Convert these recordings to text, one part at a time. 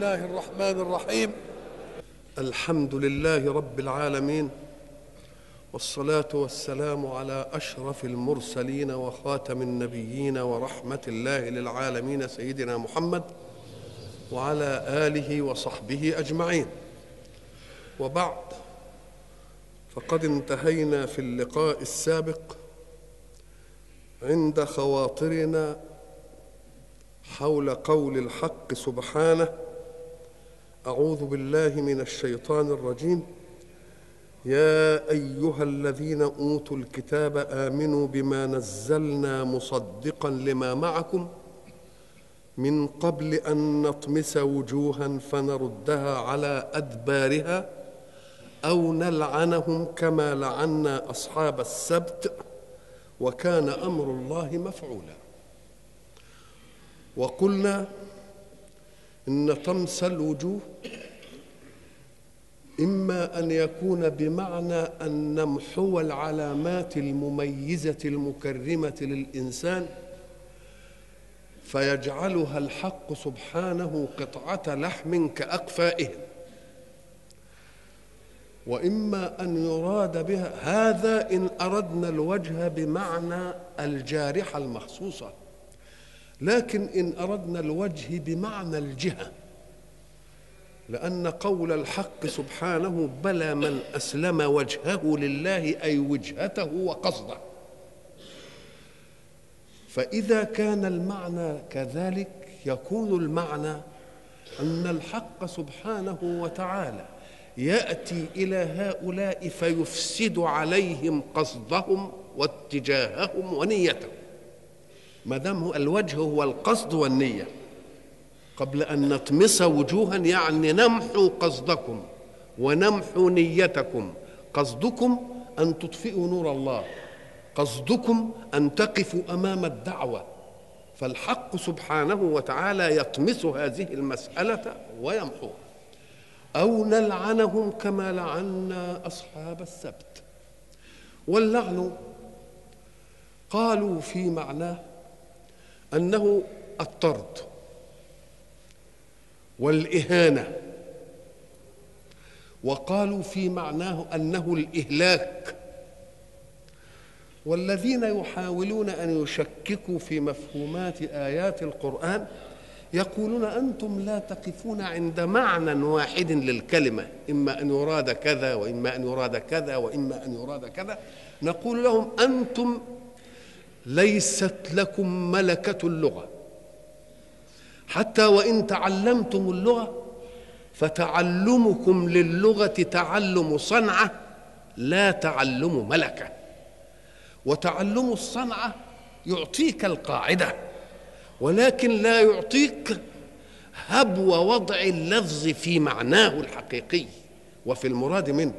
الله الرحمن الرحيم الحمد لله رب العالمين والصلاة والسلام على أشرف المرسلين وخاتم النبيين ورحمة الله للعالمين سيدنا محمد وعلى آله وصحبه أجمعين وبعد فقد انتهينا في اللقاء السابق عند خواطرنا حول قول الحق سبحانه أعوذ بالله من الشيطان الرجيم. يا أيها الذين أوتوا الكتاب آمنوا بما نزلنا مصدقا لما معكم من قبل أن نطمس وجوها فنردها على أدبارها أو نلعنهم كما لعنا أصحاب السبت وكان أمر الله مفعولا. وقلنا إن طمس الوجوه إما أن يكون بمعنى أن نمحو العلامات المميزة المكرمة للإنسان فيجعلها الحق سبحانه قطعة لحم كأقفائهم. وإما أن يراد بها هذا إن أردنا الوجه بمعنى الجارحة المخصوصة. لكن إن أردنا الوجه بمعنى الجهة لأن قول الحق سبحانه بلى من أسلم وجهه لله أي وجهته وقصده. فإذا كان المعنى كذلك يكون المعنى أن الحق سبحانه وتعالى يأتي إلى هؤلاء فيفسد عليهم قصدهم واتجاههم ونيتهم. ما دام الوجه هو القصد والنية. قبل أن نطمس وجوها يعني نمحو قصدكم ونمحو نيتكم. قصدكم أن تطفئوا نور الله. قصدكم أن تقفوا أمام الدعوة. فالحق سبحانه وتعالى يطمس هذه المسألة ويمحوها. أو نلعنهم كما لعنا أصحاب السبت. واللعن قالوا في معناه أنه الطرد والإهانة. وقالوا في معناه أنه الإهلاك. والذين يحاولون أن يشككوا في مفهومات آيات القرآن يقولون أنتم لا تقفون عند معنى واحد للكلمة. إما أن يراد كذا وإما أن يراد كذا وإما أن يراد كذا. نقول لهم أنتم ليست لكم ملكة اللغة. حتى وإن تعلمتم اللغة فتعلمكم للغة تعلم صنعة لا تعلم ملكة. وتعلم الصنعة يعطيك القاعدة ولكن لا يعطيك هبو وضع اللفظ في معناه الحقيقي وفي المراد منه.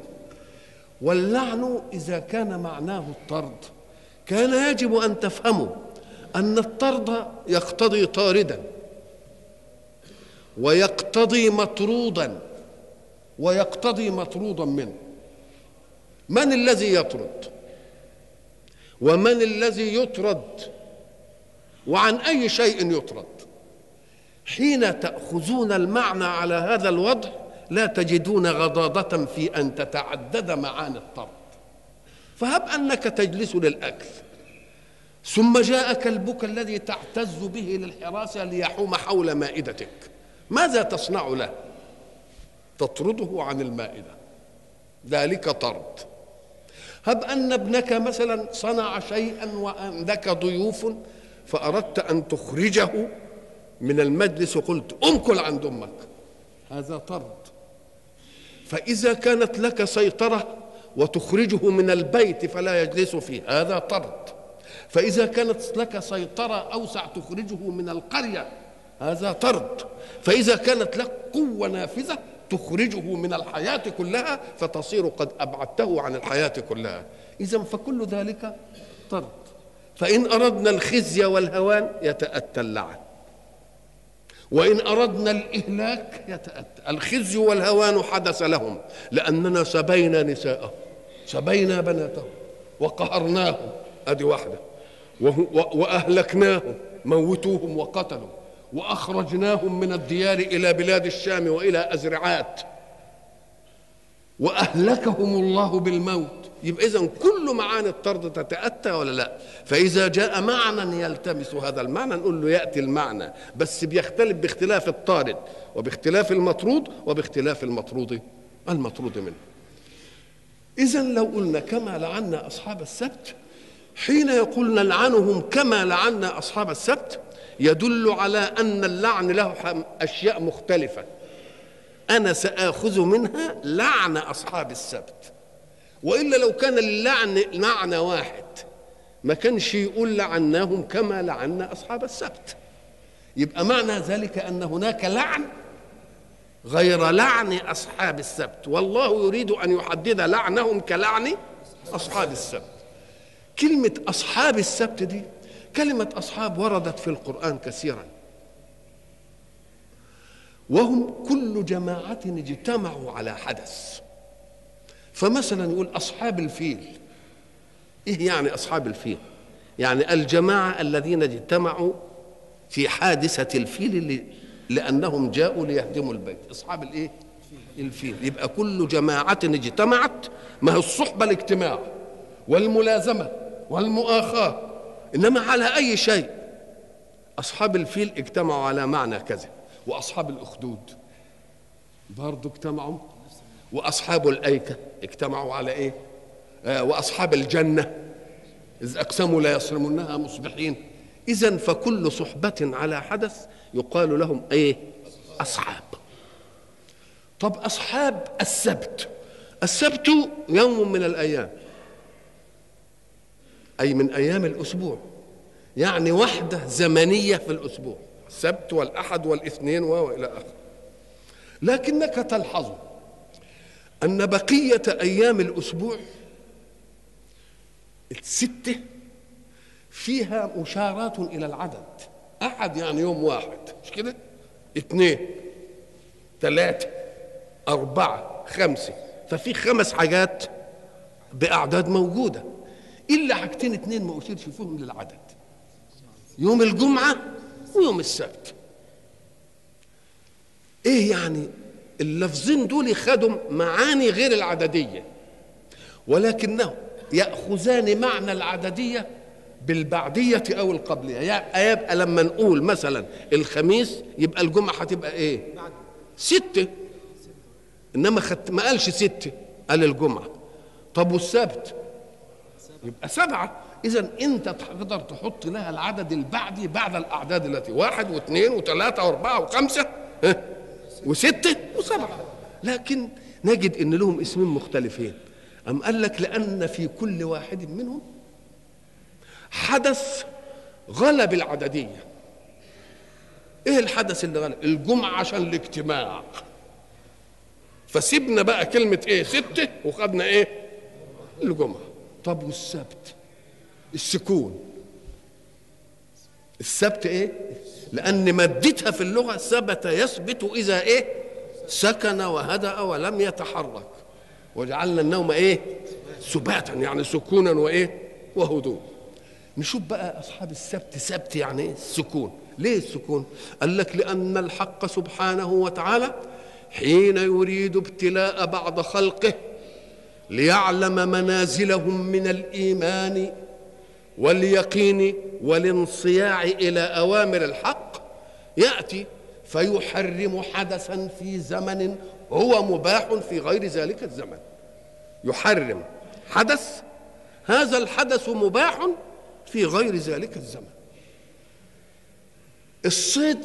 واللعن إذا كان معناه الطرد. كان يجب أن تفهموا أن الطرد يقتضي طاردا ويقتضي مطرودا ويقتضي مطرودا منه. من الذي يطرد؟ ومن الذي يطرد؟ وعن أي شيء يطرد؟ حين تأخذون المعنى على هذا الوضع لا تجدون غضاضة في أن تتعدد معاني الطرد. فهب أنك تجلس للاكل ثم جاء كلبك الذي تعتز به للحراسه ليحوم حول مائدتك. ماذا تصنع له؟ تطرده عن المائدة. ذلك طرد. هب أن ابنك مثلا صنع شيئا وعندك ضيوف فأردت أن تخرجه من المجلس وقلت أنكل عند أمك. هذا طرد. فإذا كانت لك سيطرة وتخرجه من البيت فلا يجلس فيه هذا طرد. فإذا كانت لك سيطرة أوسع تخرجه من القرية هذا طرد. فإذا كانت لك قوة نافذة تخرجه من الحياة كلها فتصير قد أبعدته عن الحياة كلها. إذا فكل ذلك طرد. فإن أردنا الخزي والهوان يتأتى اللعن. وإن أردنا الإهلاك يتأتى. الخزي والهوان حدث لهم لأننا سبينا نساءهم. سبينا بناتهم وقهرناهم. أدي واحدة. وأهلكناهم موتوهم وقتلوا وأخرجناهم من الديار إلى بلاد الشام وإلى أزرعات. وأهلكهم الله بالموت. يبقى اذا كل معاني الطرد تتأتى ولا لا؟ فإذا جاء معنى يلتمس هذا المعنى نقول له يأتي المعنى بس بيختلف باختلاف الطارد وباختلاف المطرود وباختلاف المطرود. المطرود منه؟ اذا لو قلنا كما لعنا أصحاب السبت حين يقول نلعنهم كما لعنا أصحاب السبت يدل على أن اللعن له أشياء مختلفة. أنا سآخذ منها لعن أصحاب السبت. وإلا لو كان اللعن معنى واحد ما كانش يقول لعناهم كما لعنا أصحاب السبت. يبقى معنى ذلك أن هناك لعن غير لعن أصحاب السبت. والله يريد أن يحدد لعنهم كلعن أصحاب السبت. كلمة أصحاب السبت دي كلمة أصحاب وردت في القرآن كثيرا. وهم كل جماعة اجتمعوا على حدث. فمثلا يقول أصحاب الفيل. إيه يعني أصحاب الفيل؟ يعني الجماعة الذين اجتمعوا في حادثة الفيل اللي لأنهم جاءوا ليهدموا البيت. أصحاب الإيه؟ الفيل. يبقى كل جماعة اجتمعت. ما هي الصحبة الاجتماع والملازمة والمؤاخاة. إنما على أي شيء. أصحاب الفيل اجتمعوا على معنى كذا. وأصحاب الأخدود برضه اجتمعوا. وأصحاب الأيكة اجتمعوا على إيه؟ آه وأصحاب الجنة. إذ أقسموا لا يصرمنها مصبحين. اذا فكل صحبة على حدث يقال لهم إيه؟ أصحاب. طب أصحاب السبت. السبت يوم من الأيام. أي من أيام الأسبوع. يعني وحدة زمنية في الأسبوع. السبت والأحد والإثنين وإلى آخره. لكنك تلحظ أن بقية أيام الأسبوع الستة فيها مشارات إلى العدد. أحد يعني يوم واحد مش كده؟ اثنين ثلاثة أربعة خمسة. ففي خمس حاجات بأعداد موجودة. إلا حاجتين اثنين ما اشيرش فيهم للعدد. يوم الجمعة ويوم السبت. إيه يعني اللفظين دول خدوا معاني غير العددية؟ ولكنهم يأخذان معنى العددية بالبعديه أو القبلية. يبقى لما نقول مثلا الخميس يبقى الجمعة هتبقى إيه؟ ستة. إنما خدت ما قالش ستة قال الجمعة. طب والسبت؟ يبقى سبعة. اذا أنت تقدر تحط لها العدد البعدي بعد الأعداد التي واحد واثنين وثلاثة وأربعة وخمسة ها؟ وستة وسبعة. لكن نجد إن لهم اسمين مختلفين. أم قال لك لأن في كل واحد منهم حدث غلب العددية. إيه الحدث اللي غلب؟ الجمعة عشان الاجتماع. فسيبنا بقى كلمة إيه؟ ستة وخدنا إيه؟ الجمعة. طب والسبت؟ السكون. السبت إيه؟ لأن مادتها في اللغة ثبت يثبت إذا إيه؟ سكن وهدأ ولم يتحرك. وجعلنا النوم إيه؟ سباتا يعني سكونا وإيه؟ وهدوء. نشوف بقى أصحاب السبت سبت يعني إيه السكون. ليه السكون؟ قال لك لأن الحق سبحانه وتعالى حين يريد ابتلاء بعض خلقه ليعلم منازلهم من الإيمان واليقين والانصياع إلى أوامر الحق يأتي فيحرم حدثا في زمن هو مباح في غير ذلك الزمن. يحرم حدث هذا الحدث مباح في غير ذلك الزمن. الصيد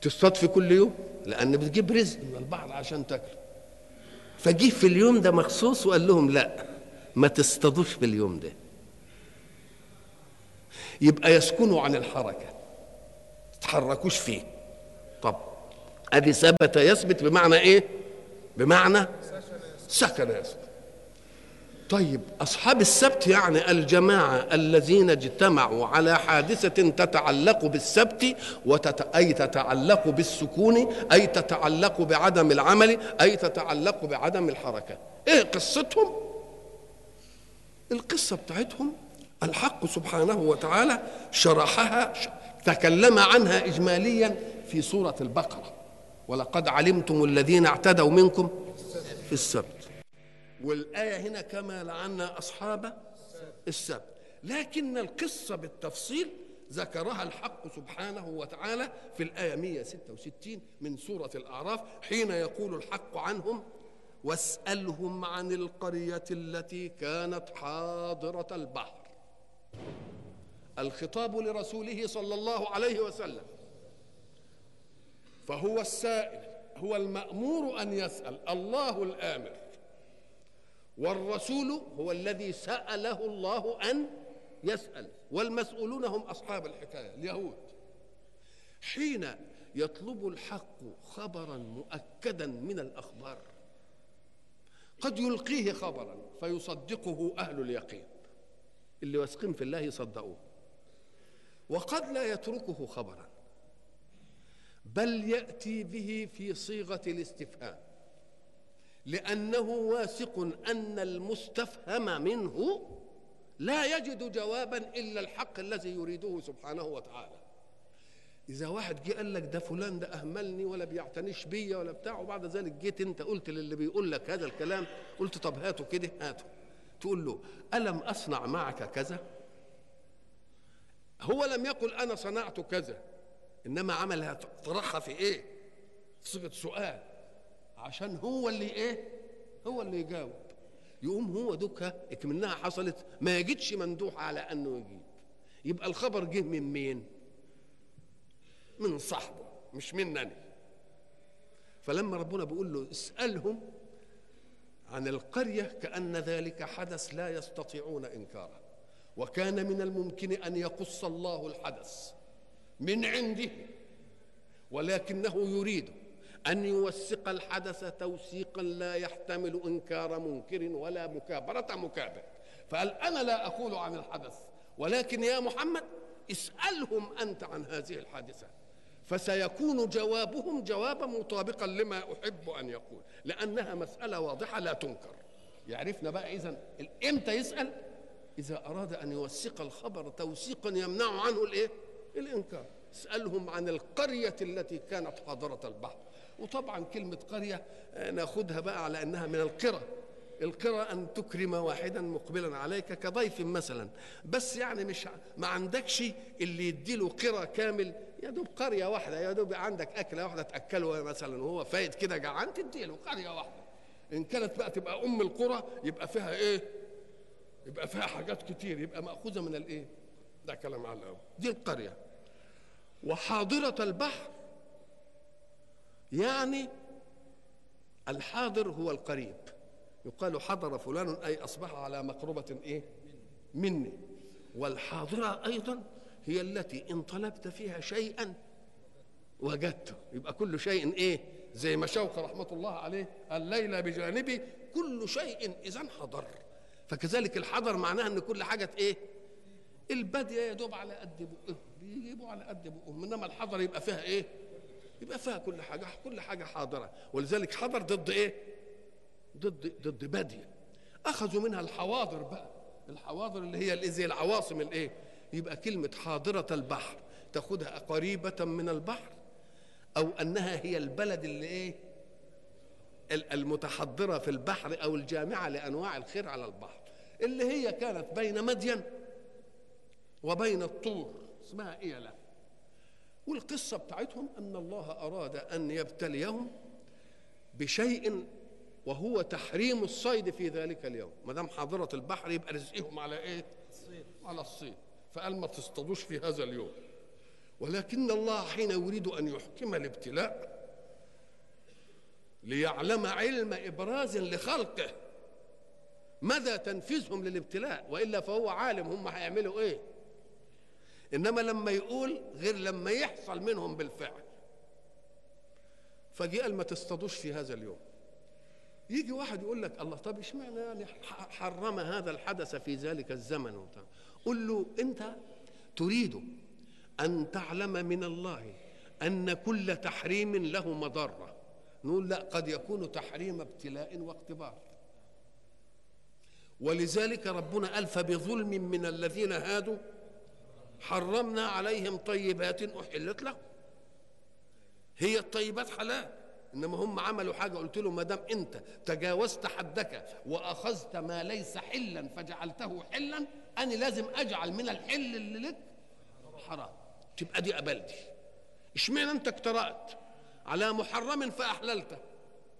تصطاد في كل يوم لأن بتجيب رزق من البحر عشان تاكله فجه في اليوم ده مخصوص وقال لهم لا ما تصطادوش في اليوم ده. يبقى يسكنوا عن الحركة. تتحركوش فيه. طب أدي ثبت يثبت بمعنى إيه؟ بمعنى سكن يثبت طيب. أصحاب السبت يعني الجماعة الذين اجتمعوا على حادثة تتعلق بالسبت وتت... أي تتعلق بالسكون أي تتعلق بعدم العمل أي تتعلق بعدم الحركة. إيه قصتهم؟ القصة بتاعتهم الحق سبحانه وتعالى شرحها تكلم عنها اجماليا في سورة البقرة. ولقد علمتم الذين اعتدوا منكم في السبت. والآية هنا كما لعنا أصحاب السبت. لكن القصة بالتفصيل ذكرها الحق سبحانه وتعالى في الآية 166 من سورة الأعراف حين يقول الحق عنهم واسألهم عن القرية التي كانت حاضرة البحر. الخطاب لرسوله صلى الله عليه وسلم فهو السائل هو المأمور أن يسأل الله الآمر. والرسول هو الذي سأله الله أن يسأل والمسؤولون هم أصحاب الحكاية اليهود. حين يطلب الحق خبرا مؤكدا من الأخبار قد يلقيه خبرا فيصدقه أهل اليقين. اللي واثقين في الله يصدقوه. وقد لا يتركه خبرا بل يأتي به في صيغة الاستفهام. لأنه واثق أن المستفهم منه لا يجد جوابا إلا الحق الذي يريده سبحانه وتعالى. إذا واحد جه قال لك ده فلان ده أهملني ولا بيعتنيش بيا ولا بتاع وبعد ذلك جيت أنت قلت للي بيقول لك هذا الكلام قلت طب هاته كده هاته. تقول له ألم أصنع معك كذا؟ هو لم يقل أنا صنعت كذا إنما عملها طرحها في إيه؟ في صيغة سؤال. عشان هو اللي إيه؟ هو اللي يجاوب. يقوم هو دوكا إكمنها حصلت ما يجدش مندوح على أنه يجيب. يبقى الخبر جه من مين؟ من صاحبه مش منني فلما ربنا بيقول له اسألهم عن القرية كأن ذلك حدث لا يستطيعون انكاره وكان من الممكن أن يقص الله الحدث من عنده ولكنه يريد أن يوثق الحدث توثيقا لا يحتمل إنكار منكر ولا مكابرة مكابر. فقال أنا لا أقول عن الحدث ولكن يا محمد اسألهم أنت عن هذه الحادثة. فسيكون جوابهم جوابا مطابقا لما أحب أن يقول لأنها مسألة واضحة لا تنكر. يعرفنا بقى إذا إمتى يسأل؟ إذا أراد أن يوثق الخبر توثيقا يمنع عنه الإيه؟ الإنكار. اسألهم عن القرية التي كانت حاضرة البحر. وطبعا كلمة قرية ناخدها بقى على أنها من القرى. القرى أن تكرم واحدا مقبلا عليك كضيف مثلا. بس يعني مش ما عندكش اللي يديله قرى كامل. يا دوب قرية واحدة يا دوب عندك أكلة واحدة تأكله مثلا وهو فايت كده جعان تديله قرية واحدة. إن كانت بقى تبقى أم القرى يبقى فيها إيه؟ يبقى فيها حاجات كتير يبقى مأخوذة من الإيه؟ ده كلام على الأول. دي القرية. وحاضرة البحر يعني الحاضر هو القريب. يقال حضر فلان أي أصبح على مقربة إيه؟ مني. والحاضرة أيضا هي التي إن طلبت فيها شيئا وجدته. يبقى كل شيء إيه؟ زي ما شوقي رحمة الله عليه الليلة بجانبي كل شيء إذا حضر. فكذلك الحضر معناها إن كل حاجة إيه؟ البادية يا دوب على قد بقهم بيجيبوا على قد بقهم. إنما الحضر يبقى فيها إيه؟ يبقى فيها كل حاجة كل حاجة حاضرة. ولذلك حضر ضد إيه؟ ضد ضد باديه أخذوا منها الحواضر بقى. الحواضر اللي هي زي العواصم الإيه؟ يبقى كلمة حاضرة البحر. تاخدها قريبة من البحر. أو أنها هي البلد اللي إيه؟ المتحضرة في البحر أو الجامعة لأنواع الخير على البحر. اللي هي كانت بين مدين وبين الطور. اسمها إيلة والقصة بتاعتهم أن الله أراد أن يبتليهم بشيء وهو تحريم الصيد في ذلك اليوم. ما دام حاضرة البحر يبقى رزقهم على إيه؟ على الصيد. فقال ما تصطادوش في هذا اليوم. ولكن الله حين يريد أن يحكم الابتلاء ليعلم علم إبراز لخلقه مدى تنفيذهم للابتلاء؟ وإلا فهو عالم هم هيعملوا إيه؟ إنما لما يقول غير لما يحصل منهم بالفعل. فجاء قال ما تصطادوش في هذا اليوم. يجي واحد يقول لك الله طب إشمعنى يعني حرم هذا الحدث في ذلك الزمن؟ قل له أنت تريد أن تعلم من الله أن كل تحريم له مضرة. نقول لا قد يكون تحريم ابتلاء واختبار. ولذلك ربنا قال فبظلم من الذين هادوا حرمنا عليهم طيبات أحلت لهم. هي الطيبات حلال إنما هم عملوا حاجة قلت لهم ما دام أنت تجاوزت حدك وأخذت ما ليس حلا فجعلته حلا أنا لازم أجعل من الحل اللي لك حرام. تبقى دي قبلتي. إشمعنى أنت اقترأت على محرم فاحللته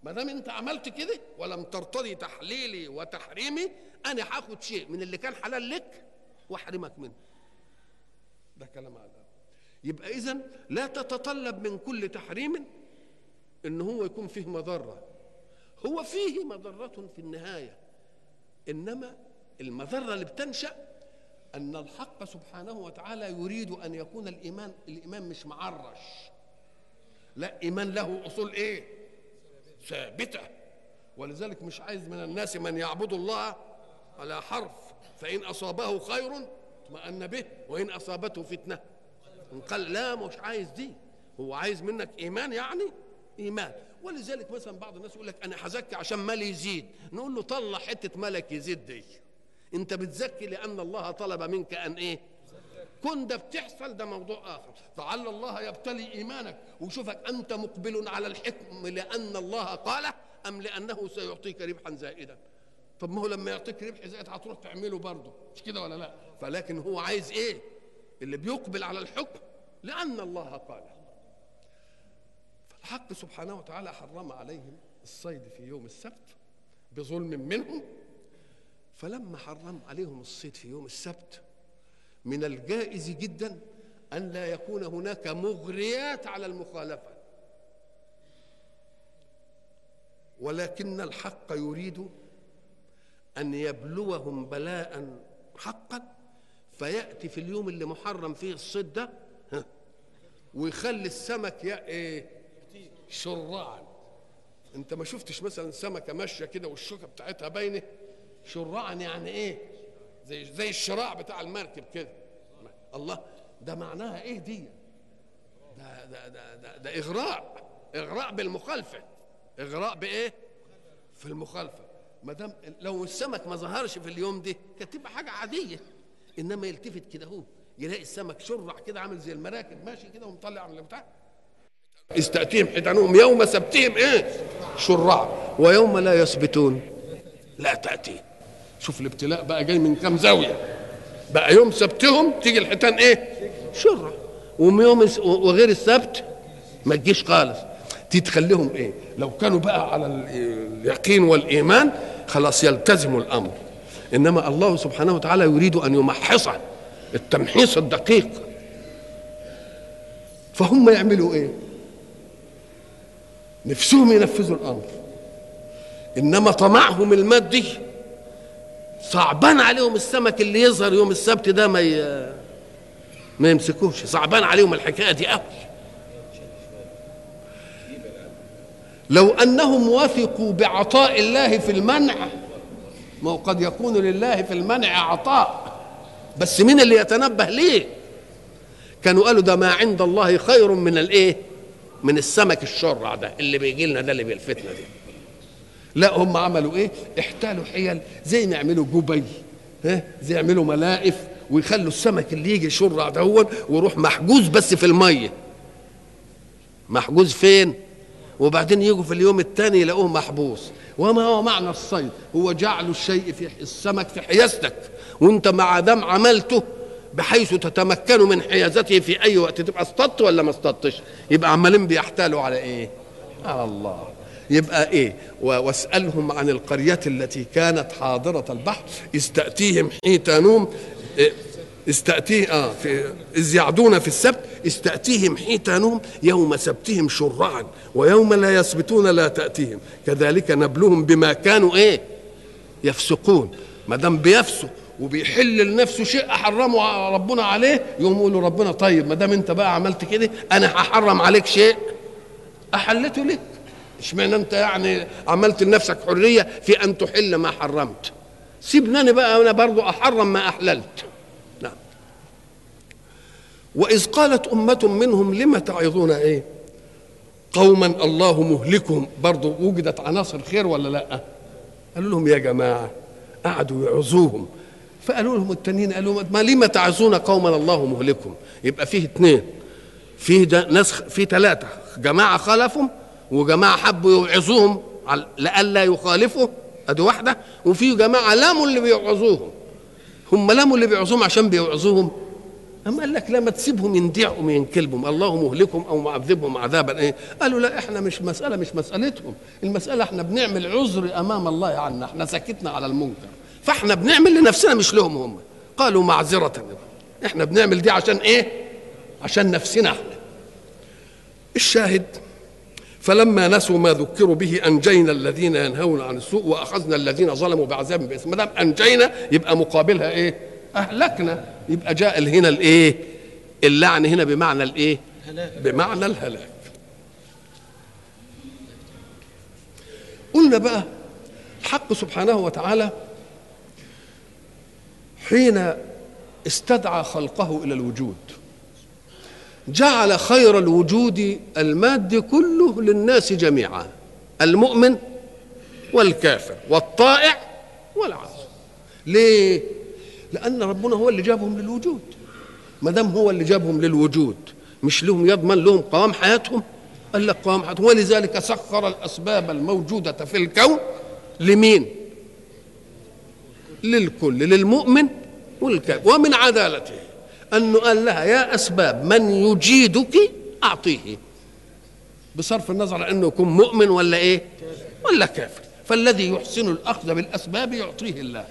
ما دام أنت عملت كده ولم ترتضي تحليلي وتحريمي أنا هاخد شيء من اللي كان حلال لك وأحرمك منه. ده كلام على يبقى اذا لا تتطلب من كل تحريم إن هو يكون فيه مضرة. هو فيه مضرة في النهاية إنما المضرة اللي بتنشأ أن الحق سبحانه وتعالى يريد أن يكون الإيمان الإيمان مش معرش. لا إيمان له أصول إيه؟ ثابتة. ولذلك مش عايز من الناس من يعبد الله على حرف فإن أصابه خير اطمأن به وإن أصابته فتنة. قال لا مش عايز دي. هو عايز منك إيمان يعني إيمان. ولذلك مثلا بعض الناس يقول لك أنا هزكي عشان مالي يزيد. نقول له طلع حتة ملك يزيد دي. أنت بتزكي لأن الله طلب منك أن إيه؟ كن ده بتحصل ده موضوع آخر. فعل الله يبتلي إيمانك ويشوفك أنت مقبل على الحكم لأن الله قال أم لأنه سيعطيك ربحا زائدا. طب ما هو لما يعطيك ربح زائد هتروح تعمله برضه. مش كده ولا لا؟ فلكن هو عايز إيه؟ اللي بيقبل على الحكم لأن الله قال. فالحق سبحانه وتعالى حرم عليهم الصيد في يوم السبت بظلم منهم. فلما حرم عليهم الصيد في يوم السبت من الجائز جدا أن لا يكون هناك مغريات على المخالفة. ولكن الحق يريد أن يبلوهم بلاء حقا فيأتي في اليوم اللي محرم فيه الصيد ده ويخلي السمك يا إيه؟ شرعا أنت ما شفتش مثلا سمكة ماشية كده والشوكة بتاعتها باينة؟ شرعا يعني إيه؟ زي زي الشراع بتاع المركب كده. الله ده معناها إيه دي؟ ده ده ده ده, ده إغراء إغراء بالمخالفة. إغراء بإيه؟ في المخالفة. ما دام لو السمك ما ظهرش في اليوم ده كانت تبقى حاجة عاديه انما يلتفت كده هو يلاقي السمك شرع كده عامل زي المراكب ماشي كده ومطلع من البتاع استأتيهم حيتانهم يوم سبتهم إيه شرعا ويوم لا يسبتون لا تأتي شوف الابتلاء بقى جاي من كام زاوية بقى يوم سبتهم تيجي الحيتان إيه شرع ويوم وغير السبت ما تجيش خالص دي تخليهم إيه؟ لو كانوا بقى على ال- اليقين والإيمان خلاص يلتزموا الأمر. إنما الله سبحانه وتعالى يريد أن يمحص التمحيص الدقيق. فهم يعملوا إيه؟ نفسهم ينفذوا الأمر. إنما طمعهم المادي. صعبان عليهم السمك اللي يظهر يوم السبت ده ما ي... ما يمسكوش. صعبان عليهم الحكاية دي قوي لو أنهم وثقوا بعطاء الله في المنع ما هو قد يكون لله في المنع عطاء. بس مين اللي يتنبه ليه؟ كانوا قالوا ده ما عند الله خير من الايه من السمك الشرع ده اللي بيجي لنا ده اللي بيلفتنا دي لا هم عملوا إيه؟ احتالوا حيل زي ما يعملوا جبي ها؟ زي يعملوا ملائف ويخلوا السمك اللي يجي شرع دهون ويروح محجوز بس في المية. محجوز فين؟ وبعدين يجوا في اليوم الثاني يلاقوه محبوس. وما هو معنى الصيد؟ هو جعل الشيء في السمك في حيازتك وانت مع دام عملته بحيث تتمكن من حيازته في أي وقت. تبقى اصطدت ولا ما اصطدتش؟ يبقى عمالين بيحتالوا على إيه؟ على الله. يبقى إيه؟ واسألهم عن القريه التي كانت حاضرة البحر اذ تاتيهم حيتانهم إيه استأتيه آه في إذ يعدون في السبت استأتيهم حيتانهم يوم سبتهم شرعا ويوم لا يسبتون لا تأتيهم. كذلك نبلوهم بما كانوا إيه؟ يفسقون. ما دام بيفسق وبيحل لنفسه شيء حرمه ربنا عليه يقوم يقول ربنا طيب ما دام أنت بقى عملت كده أنا هحرم عليك شيء؟ أحلته لك. اشمعنى أنت يعني عملت لنفسك حرية في أن تحل ما حرمت؟ سيبني أنا بقى أنا برضو أحرم ما أحللت. وإذ قالت أمة منهم لم تعظون إيه؟ قوما الله مهلكهم. برضو وجدت عناصر خير ولا لأ؟ قالوا لهم يا جماعة قعدوا يعظوهم. فقالوا لهم التانيين قالوا ما لما تعزون قوما الله مهلكهم؟ يبقى فيه اثنين فيه ناس فيه ثلاثة جماعة خالفهم وجماعة حبوا يوعظوهم لئلا يخالفوا. أدي واحدة. وفي جماعة لاموا اللي بيوعظوهم هم لاموا اللي بيوعظوهم عشان بيوعظوهم أما قال لك لما تسيبهم يندعوا من كلبهم. الله مهلكهم أو معذبهم عذابا. إيه؟ قالوا لا إحنا مش مسألة مش مسألتهم. المسألة إحنا بنعمل عذر أمام الله عنا. إحنا سكتنا على المنكر. فإحنا بنعمل لنفسنا مش لهم هم. قالوا معذرة. إحنا بنعمل دي عشان إيه؟ عشان نفسنا إحنا. الشاهد فلما نسوا ما ذكروا به أنجينا الذين ينهون عن السوء وأخذنا الذين ظلموا بعذاب بئس ما دام أنجينا يبقى مقابلها إيه؟ أهلكنا. يبقى جاء هنا الإيه؟ اللعن هنا بمعنى الإيه؟ بمعنى الهلاك. قلنا بقى الحق سبحانه وتعالى حين استدعى خلقه إلى الوجود. جعل خير الوجود المادي كله للناس جميعا المؤمن والكافر والطائع والعاصي. ليه؟ لأن ربنا هو اللي جابهم للوجود. ما دام هو اللي جابهم للوجود مش لهم يضمن لهم قوام حياتهم؟ قال لك قوام حياتهم. ولذلك سخر الأسباب الموجودة في الكون لمين؟ للكل للمؤمن والكافر. ومن عدالته انه قال لها يا أسباب من يجيدك أعطيه. بصرف النظر انه يكون مؤمن ولا إيه؟ ولا كافر. فالذي يحسن الأخذ بالأسباب يعطيه الله.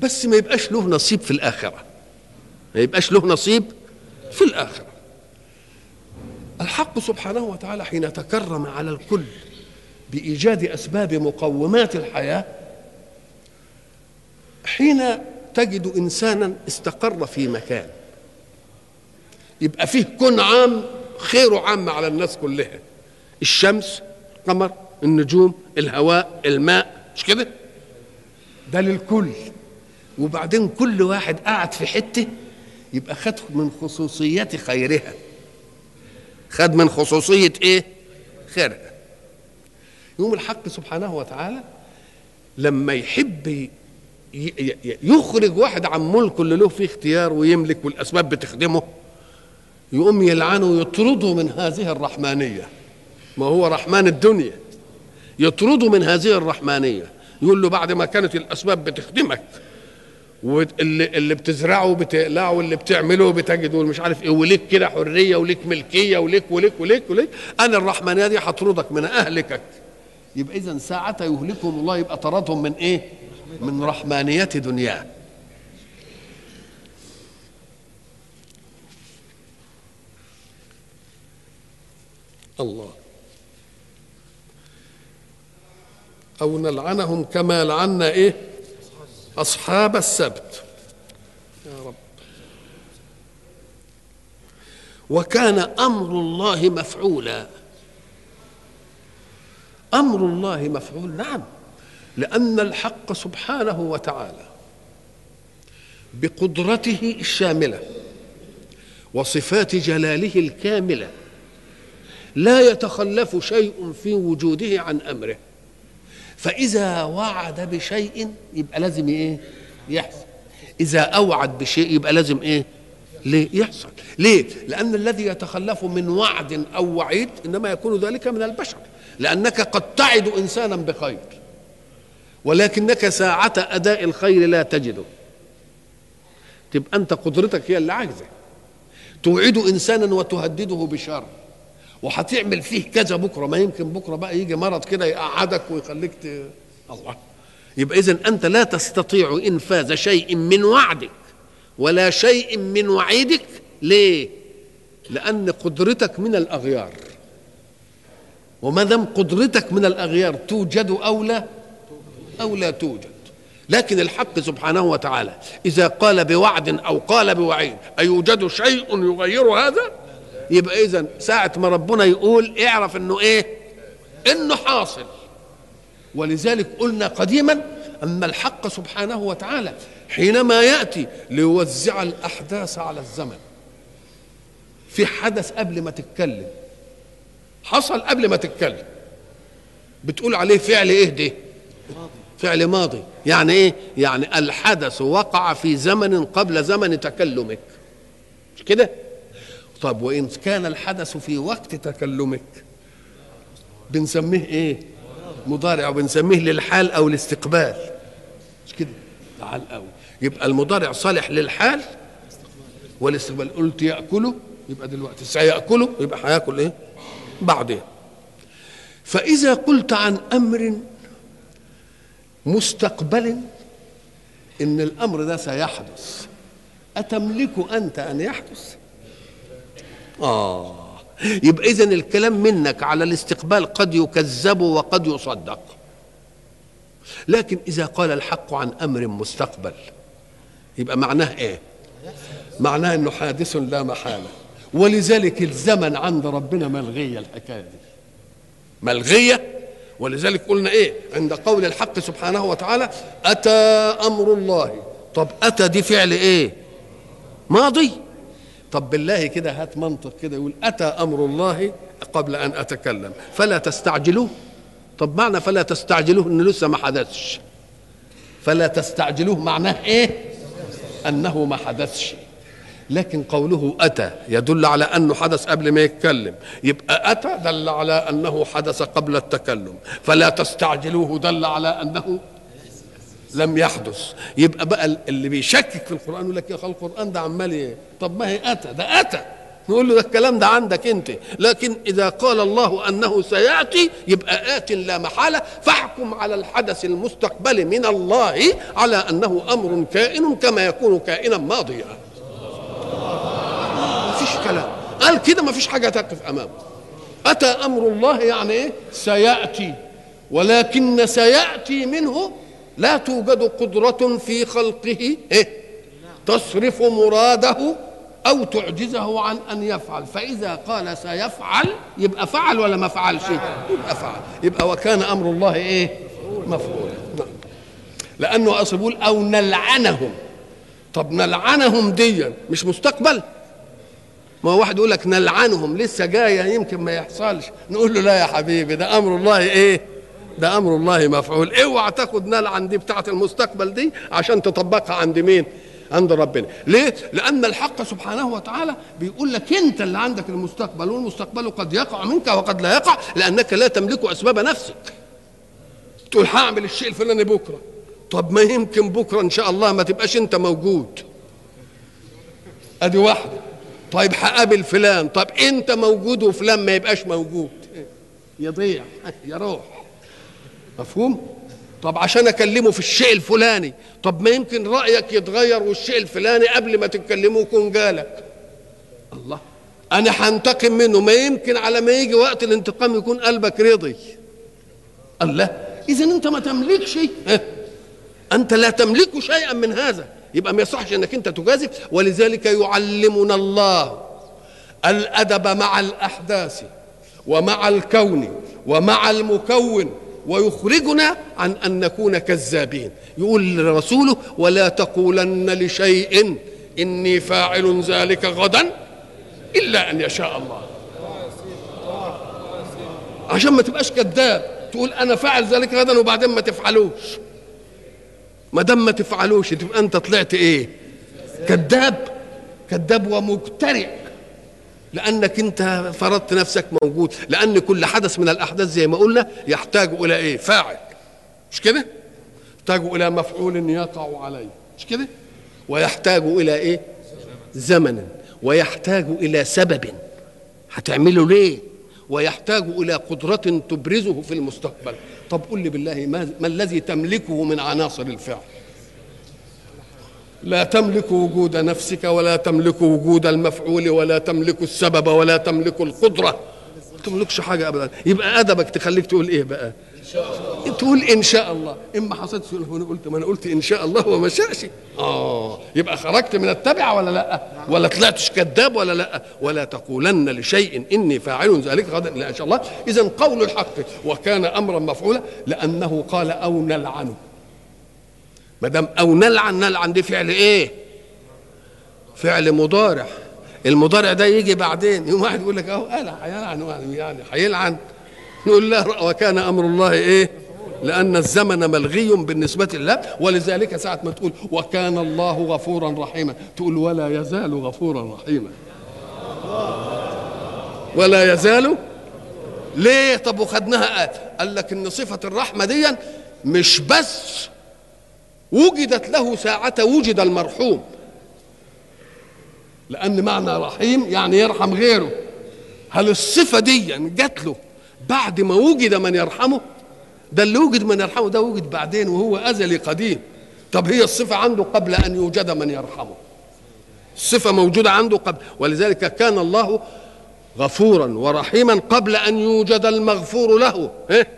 بس ما يبقاش له نصيب في الآخرة. ما يبقاش له نصيب في الآخرة. الحق سبحانه وتعالى حين تكرم على الكل بإيجاد أسباب مقومات الحياة حين تجد إنسانا استقر في مكان يبقى فيه كن عام خيره عام على الناس كلها. الشمس القمر النجوم الهواء الماء مش كده؟ ده للكل. وبعدين كل واحد قعد في حتة يبقى خد من خصوصيات خيرها. خد من خصوصية إيه؟ خيرها. يوم الحق سبحانه وتعالى لما يحب يخرج واحد عن ملكه اللي له فيه اختيار ويملك والأسباب بتخدمه يقوم يلعنه ويطرده من هذه الرحمانية. ما هو رحمن الدنيا. يطرده من هذه الرحمانية. يقول له بعد ما كانت الأسباب بتخدمك واللي اللي بتزرعه بتقلعه واللي بتعمله بتجده مش عارف إيه وليك كده حرية وليك ملكية وليك وليك وليك وليك. أنا الرحمانيه دي هطردك من اهلكك يبقى اذا ساعة يهلكهم الله يبقى طردهم من إيه؟ من رحمانية دنياه. الله. أو نلعنهم كما لعنا إيه؟ أصحاب السبت. يا رب. وكان أمر الله مفعولا. أمر الله مفعول نعم. لأن الحق سبحانه وتعالى بقدرته الشاملة وصفات جلاله الكاملة لا يتخلف شيء في وجوده عن أمره. فإذا وعد بشيء يبقى لازم إيه؟ يحصل إذا أوعد بشيء يبقى لازم إيه؟ ليه؟ يحصل ليه؟ لأن الذي يتخلف من وعد أو وعيد إنما يكون ذلك من البشر لأنك قد تعد إنسانا بخير ولكنك ساعة أداء الخير لا تجده تبقى أنت قدرتك هي اللي عاجزة توعد إنسانا وتهدده بشر وهتعمل فيه كذا بكرة ما يمكن بكرة بقى يجي مرض كده يقعدك ويخليك ت... الله. يبقى اذا أنت لا تستطيع انفاذ شيء من وعدك ولا شيء من وعيدك. ليه؟ لأن قدرتك من الأغيار. وما دام قدرتك من الأغيار توجد أو لا أو لا توجد. لكن الحق سبحانه وتعالى إذا قال بوعد أو قال بوعيد أيوجد شيء يغير هذا؟ يبقى إذا ساعة ما ربنا يقول اعرف إنه إيه؟ إنه حاصل. ولذلك قلنا قديما أن الحق سبحانه وتعالى حينما يأتي ليوزع الأحداث على الزمن. في حدث قبل ما تتكلم. حصل قبل ما تتكلم. بتقول عليه فعل إيه ده فعل ماضي. يعني إيه؟ يعني الحدث وقع في زمن قبل زمن تكلمك. مش كده؟ طب وإن كان الحدث في وقت تكلمك بنسميه إيه؟ مضارع وبنسميه للحال أو الاستقبال مش كده؟ تعال قوي يبقى المضارع صالح للحال والاستقبال. قلت يأكله يبقى دلوقتي سيأكله يبقى هيأكل إيه؟ بعدين. فإذا قلت عن أمر مستقبل إن الأمر ده سيحدث أتملك أنت أن يحدث؟ آه. يبقى اذا الكلام منك على الاستقبال قد يكذب وقد يصدق. لكن إذا قال الحق عن أمر مستقبل يبقى معناه إيه؟ معناه إنه حادث لا محالة. ولذلك الزمن عند ربنا ملغية الحكاية دي. ملغية؟ ولذلك قلنا إيه؟ عند قول الحق سبحانه وتعالى أتى أمر الله. طب أتى دي فعل إيه؟ ماضي. طب بالله كده هات منطق كده يقول أتى أمر الله قبل أن أتكلم فلا تستعجلوه. طب معنى فلا تستعجلوه؟ إنه لسه ما حدثش. فلا تستعجلوه معناه إيه؟ أنه ما حدثش. لكن قوله أتى يدل على أنه حدث قبل ما يتكلم. يبقى أتى دل على أنه حدث قبل التكلم. فلا تستعجلوه دل على أنه لم يحدث. يبقى بقى اللي بيشكك في القرآن يقول لك يا القرآن ده عمال إيه طب ما هي أتى ده أتى. نقول له ده الكلام ده عندك أنت. لكن إذا قال الله أنه سيأتي يبقى آت لا محالة. فاحكم على الحدث المستقبل من الله على أنه أمر كائن كما يكون كائنا ماضيا. ما فيش كلام. قال كده ما فيش حاجة تقف أمامه. أتى أمر الله يعني إيه؟ سيأتي. ولكن سيأتي منه لا توجد قدرة في خلقه إيه؟ تصرف مراده أو تعجزه عن أن يفعل. فإذا قال سيفعل يبقى فعل ولا ما فعلش؟ يبقى فعل. يبقى وكان أمر الله إيه؟ مفعولا نعم. لأنه أصل بيقول أو نلعنهم. طب نلعنهم ديا مش مستقبل؟ ما هو واحد يقول لك نلعنهم لسه جاية يمكن ما يحصلش. نقول له لا يا حبيبي ده أمر الله إيه؟ ده أمر الله مفعول. اوعى تاخد نلعن دي بتاعة المستقبل دي عشان تطبقها عند مين؟ عند ربنا. ليه؟ لأن الحق سبحانه وتعالى بيقول لك أنت اللي عندك المستقبل والمستقبل قد يقع منك وقد لا يقع لأنك لا تملك أسباب نفسك. تقول هعمل الشيء الفلاني بكرة. طب ما يمكن بكرة إن شاء الله ما تبقاش أنت موجود. أدي واحدة. طيب هقابل فلان. طب أنت موجود وفلان ما يبقاش موجود. يضيع. يروح. مفهوم؟ طب عشان أكلمه في الشيء الفلاني. طب ما يمكن رأيك يتغير والشيء الفلاني قبل ما تتكلمه يكون جالك. الله. أنا هنتقم منه. ما يمكن على ما يجي وقت الانتقام يكون قلبك رضي. الله. اذا أنت ما تملكش شيء. أنت لا تملك شيئا من هذا. يبقى ما يصحش إنك أنت تجازف. ولذلك يعلمنا الله الأدب مع الأحداث ومع الكون ومع المكون ويخرجنا عن أن نكون كذابين. يقول لرسوله ولا تقولن لشيء إني فاعل ذلك غدا إلا أن يشاء الله. عشان ما تبقاش كذاب تقول أنا فاعل ذلك غدا وبعدين ما تفعلوش. ما دام ما تفعلوش تبقى أنت طلعت إيه؟ كذاب. كذاب ومجترئ لأنك انت فرضت نفسك موجود. لأن كل حدث من الأحداث زي ما قلنا يحتاج إلى إيه؟ فاعل. مش كده؟ يحتاج إلى مفعول يقع عليه. مش كده؟ ويحتاج إلى إيه؟ زمن. ويحتاج إلى سبب. هتعمله ليه؟ ويحتاج إلى قدرة تبرزه في المستقبل. طب قل لي بالله ما, ما الذي تملكه من عناصر الفعل؟ لا تملك وجود نفسك ولا تملك وجود المفعول ولا تملك السبب ولا تملك القدرة. ما تملكش حاجة أبدا. يبقى أدبك تخليك تقول إيه بقى؟ تقول إن شاء الله. إما حصلت هنا قلت ما أنا قلت إن شاء الله وما شاءش آه يبقى خرجت من التبع ولا لأ؟ ولا طلعتش كذاب ولا لأ؟ ولا تقولن لشيء إني فاعل ذلك غدا. لا إن شاء الله. إذا قول الحق وكان أمرا مفعولا لأنه قال أو نلعنه ما دام أو نلعن نلعن دي فعل إيه؟ فعل مضارع. المضارع ده يجي بعدين. يوم واحد يقول لك اهو قال هيلعن يعني هيلعن. نقول لا وكان أمر الله إيه؟ لأن الزمن ملغي بالنسبة لله ولذلك ساعة ما تقول وكان الله غفورا رحيما تقول ولا يزال غفورا رحيما. ولا يزال. ليه؟ طب وخدناها قال لك إن صفة الرحمة دي مش بس وجدت له ساعة وجد المرحوم. لأن معنى رحيم يعني يرحم غيره. هل الصفة دي جات له بعد ما وجد من يرحمه؟ ده اللي وجد من يرحمه ده وجد بعدين وهو أزلي قديم. طب هي الصفة عنده قبل أن يوجد من يرحمه. الصفة موجودة عنده قبل. ولذلك كان الله غفورا ورحيما قبل أن يوجد المغفور له. إيه؟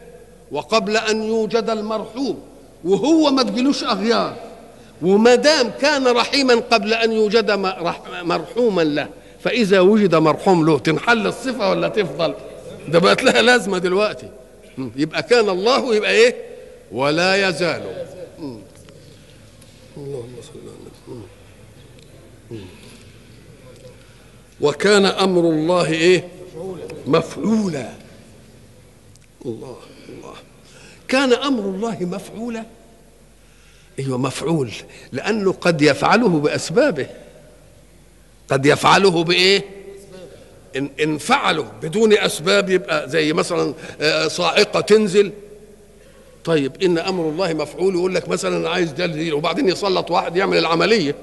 وقبل أن يوجد المرحوم. وهو ما تجيلوش أغيار. وما دام كان رحيما قبل أن يوجد مرحوما له فإذا وجد مرحوم له تنحل الصفة ولا تفضل؟ ده بقت لها لازمة دلوقتي. يبقى كان الله يبقى إيه؟ ولا يزال. اللهم صل على وكان أمر الله إيه؟ مفعولا. الله الله. كان أمر الله مفعولا؟ أيوه مفعول؟ لأنه قد يفعله بأسبابه. قد يفعله بإيه؟ إن إن فعله بدون أسباب يبقى زي مثلا صاعقة تنزل. طيب إن أمر الله مفعول يقول لك مثلا عايز دليل وبعدين يسلط واحد يعمل العملية.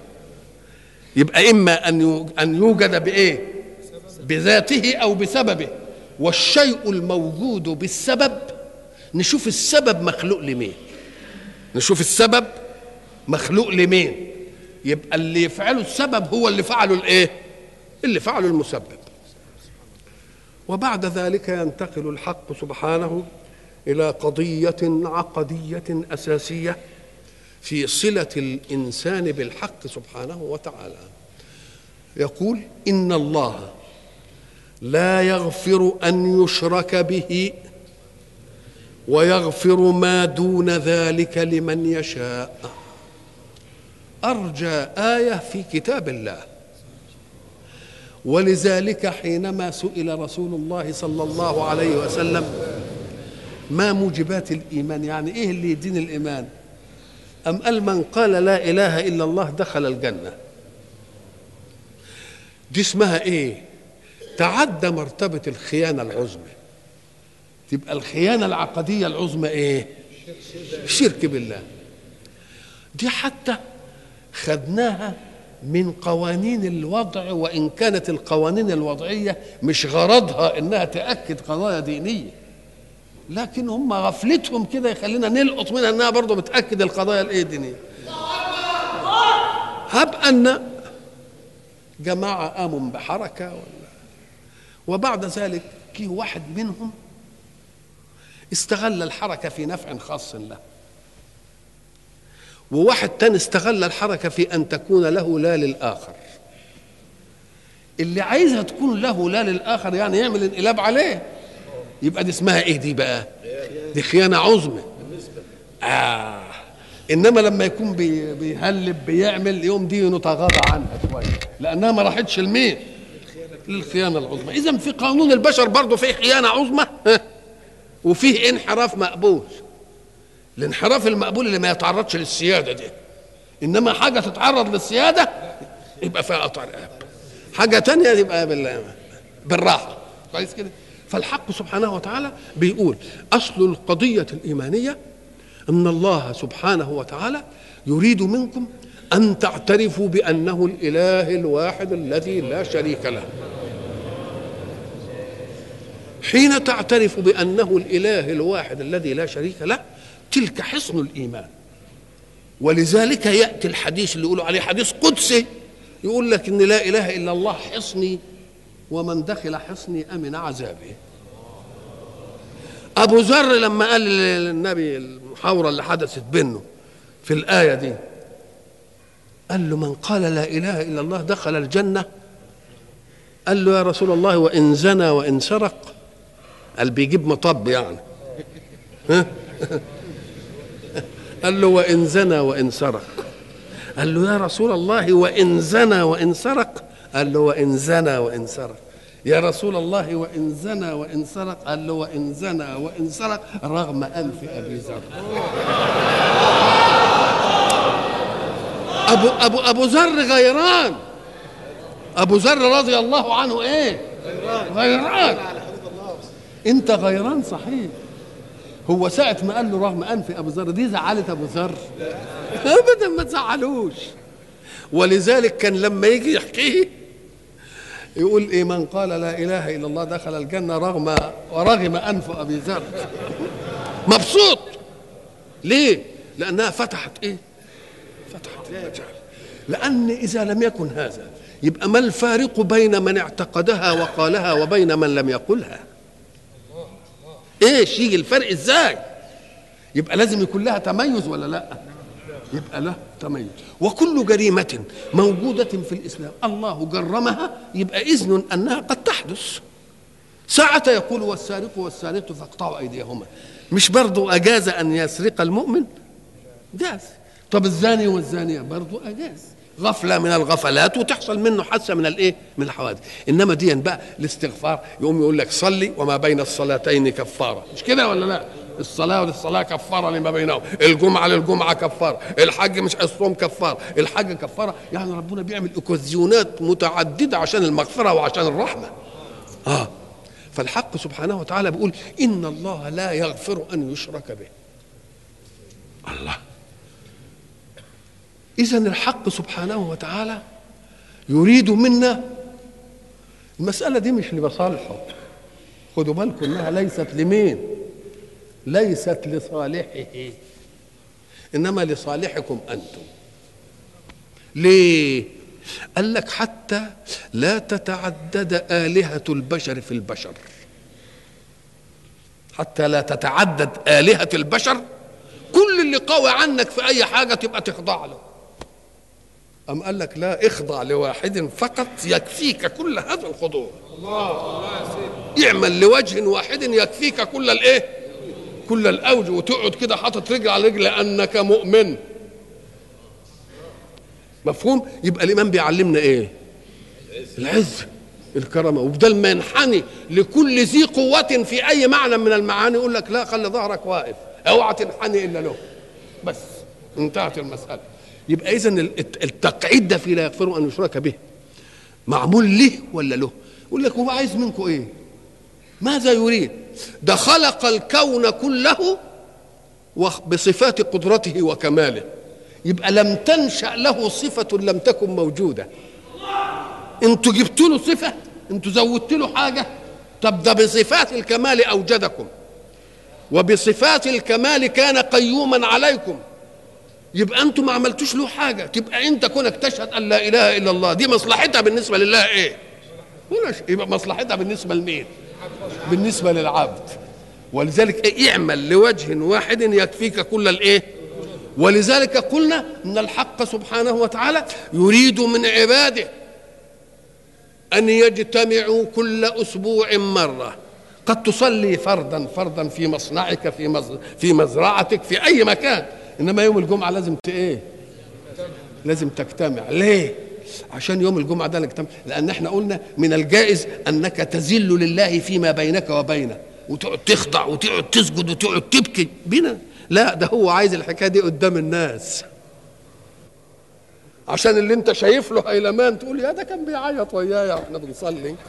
يبقى إما أن أن يوجد بإيه؟ بذاته أو بسببه. والشيء الموجود بالسبب نشوف السبب مخلوق لمين؟ نشوف السبب مخلوق لمين؟ يبقى اللي يفعله السبب هو اللي فعله الايه؟ اللي فعله المسبب. وبعد ذلك ينتقل الحق سبحانه إلى قضية عقدية أساسية في صلة الإنسان بالحق سبحانه وتعالى. يقول إن الله لا يغفر أن يشرك به ويغفر ما دون ذلك لمن يشاء. أرجى آية في كتاب الله. ولذلك حينما سئل رسول الله صلى الله عليه وسلم ما موجبات الإيمان يعني إيه اللي يدين الإيمان؟ أم قال من قال لا إله إلا الله دخل الجنة. دي اسمها إيه؟ تعدى مرتبة الخيانة العظمى. تبقى الخيانة العقدية العظمى إيه؟ الشرك بالله. دي حتى خدناها من قوانين الوضع وإن كانت القوانين الوضعية مش غرضها إنها تأكد قضايا دينية. لكن هم غفلتهم كده يخلينا نلقط منها إنها برضه بتأكد القضايا الإيه الدينية. هب أن جماعة قاموا بحركة ولا؟ وبعد ذلك كي واحد منهم استغل الحركة في نفع خاص له. وواحد تاني استغل الحركة في أن تكون له لا للآخر. اللي عايزها تكون له لا للآخر يعني يعمل انقلاب عليه. يبقى دي اسمها إيه دي بقى؟ دي خيانة عظمى. آه. إنما لما يكون بي بيهلب بيعمل يوم دي نتغاضى عنها شوية. لأنها ما راحتش لمين؟ للخيانة العظمى. اذا في قانون البشر برضه فيه خيانة عظمى. وفيه انحراف مقبول. الانحراف المقبول اللي ما يتعرضش للسيادة دي. إنما حاجة تتعرض للسيادة يبقى فيها قطع رقاب حاجة تانية يبقى بال... بالراحة. كويس كده؟ فالحق سبحانه وتعالى بيقول أصل القضية الإيمانية أن الله سبحانه وتعالى يريد منكم أن تعترفوا بأنه الإله الواحد الذي لا شريك له. حين تعترف بأنه الإله الواحد الذي لا شريك له تلك حصن الإيمان. ولذلك يأتي الحديث اللي يقولوا عليه حديث قدسي يقول لك إن لا إله إلا الله حصني ومن دخل حصني أمن عذابي. أبو ذر لما قال للنبي المحاورة اللي حدثت بينه في الآية دي قال له من قال لا إله إلا الله دخل الجنة؟ قال له يا رسول الله وإن زنى وإن سرق. قال بيجيب مطب يعني. ها؟ قال له وإن زنى وإن سرق. قال له يا رسول الله وإن زنى وإن سرق. قال له وإن زنى وإن سرق. يا رسول الله وإن زنى وإن سرق. قال له وإن زنى وإن سرق رغم انف أبي ذر. أبو أبو أبو ذر غيران. أبو ذر رضي الله عنه إيه؟ غيران. أنت غيران صحيح. هو ساعة ما قال له رغم أنف أبو ذر دي زعلت أبو ذر. أبدا ما تزعلوش. ولذلك كان لما يجي يحكيه يقول إيه من قال لا إله إلا الله دخل الجنة رغم ورغم أنف أبي ذر. مبسوط. ليه؟ لأنها فتحت إيه؟ فتحت المجال. لأن إذا لم يكن هذا يبقى ما الفارق بين من اعتقدها وقالها وبين من لم يقلها؟ إيش يجي الفرق إزاي؟ يبقى لازم يكون لها تميز ولا لا؟ يبقى له تميز. وكل جريمة موجودة في الإسلام. الله جرمها يبقى إذن أنها قد تحدث. ساعة يقول والسارق والسارقة فاقطعوا أيديهما. مش برضو أجاز أن يسرق المؤمن؟ جاز. طب الزاني والزانية برضو أجاز. غفلة من الغفلات وتحصل منه حادثة من الإيه؟ من الحوادث، إنما دي بقى الاستغفار يقوم يقول لك صلي وما بين الصلاتين كفارة، مش كده ولا لا؟ الصلاة للصلاه كفارة لما بينهم، الجمعة للجمعة كفارة، الحج مش الصوم كفارة، الحج كفارة، يعني ربنا بيعمل أوكازيونات متعددة عشان المغفرة وعشان الرحمة. آه فالحق سبحانه وتعالى بيقول إن الله لا يغفر أن يشرك به. الله إذا الحق سبحانه وتعالى يريد منا. المسألة دي مش لمصالحه. خدوا بالكم إنها ليست لمين؟ ليست لصالحه. إنما لصالحكم أنتم. ليه؟ قال لك حتى لا تتعدد آلهة البشر في البشر. حتى لا تتعدد آلهة البشر. كل اللي قوي عنك في أي حاجة تبقى تخضع له. أم قال لك لا اخضع لواحد فقط يكفيك كل هذا الخضوع. الله اعمل لوجه واحد يكفيك كل الإيه؟ كل الاوجه وتقعد كده حاطط رجل على رجل لأنك مؤمن. مفهوم؟ يبقى الإمام بيعلمنا إيه؟ العز الكرامة. وبدل ما ينحني لكل ذي قوة في أي معنى من المعاني. يقول لك لا خلي ظهرك واقف أوعى تنحني إلا له. بس انتهت المسألة. يبقى إذا التقعيد ده في لا يغفر أن يشرك به. معمول له ولا له؟ يقول لك هو عايز منكم إيه؟ ماذا يريد؟ ده خلق الكون كله بصفات قدرته وكماله. يبقى لم تنشأ له صفة لم تكن موجودة. أنتوا جبتوا له صفة؟ أنتوا زودت له حاجة؟ طب ده بصفات الكمال أوجدكم. وبصفات الكمال كان قيوما عليكم. يبقى أنتوا ما عملتوش له حاجة. تبقى انت كونك تشهد ان لا اله الا الله دي مصلحتها بالنسبة لله إيه؟ يبقى مصلحتها بالنسبة لمين؟ بالنسبة للعبد. ولذلك إيه اعمل لوجه واحد يكفيك كل الايه؟ ولذلك قلنا إن الحق سبحانه وتعالى يريد من عباده أن يجتمعوا كل أسبوع مرة. قد تصلي فردا فردا في مصنعك في. في مزرعتك في أي مكان. إنما يوم الجمعة لازم ت إيه؟ لازم تجتمع. ليه؟ عشان يوم الجمعة ده نجتمع. لأن إحنا قلنا من الجائز أنك تذل لله فيما بينك وبينه. وتقعد تخضع وتقعد تسجد وتقعد تبكي. بنا. لا ده هو عايز الحكاية دي قدام الناس. عشان اللي أنت شايف له هيلمان تقول يا ده كان بيعيط ويايا. وإحنا بنصلي.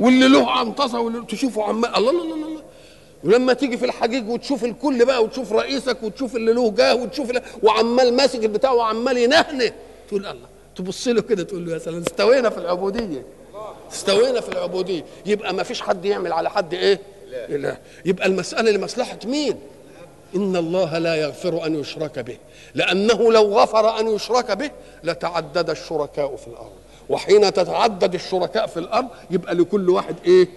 واللي له عنطسة واللي تشوفه عمال الله الله الله. ولما تيجي في الحجيج وتشوف الكل بقى وتشوف رئيسك وتشوف اللي له جاه وتشوف اللي وعمال ماسك البتاع وعمال ينهنه تقول الله تبص له كده تقول له يا سلام استوينا في العبودية استوينا في العبودية يبقى ما فيش حد يعمل على حد إيه؟ اله يبقى المسألة لمصلحة مين؟ إن الله لا يغفر أن يشرك به لأنه لو غفر أن يشرك به لتعدد الشركاء في الأرض وحين تتعدد الشركاء في الأرض يبقى لكل واحد إيه؟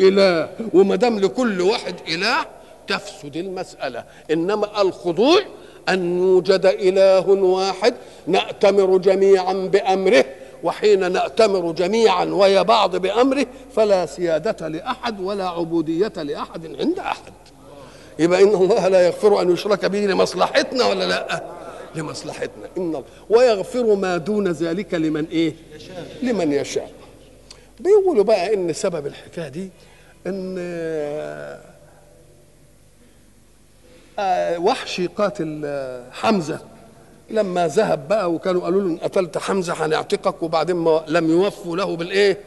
إله. وما دام لكل واحد إله تفسد المسألة. إنما الخضوع أن يوجد إله واحد نأتمر جميعا بأمره وحين نأتمر جميعا ويا بعض بأمره فلا سيادة لأحد ولا عبودية لأحد عند أحد. يبقى إن الله لا يغفر أن يشرك به لمصلحتنا ولا لا؟ لمصلحتنا. إن الله. ويغفر ما دون ذلك لمن إيه؟ لمن يشاء. بيقولوا بقى إن سبب الحكاية دي إن آه، وحشي قاتل آه، حمزة لما ذهب بقى وكانوا قالوا له إن قتلت حمزة هنعتقك وبعدين ما لم يوفوا له بالإيه؟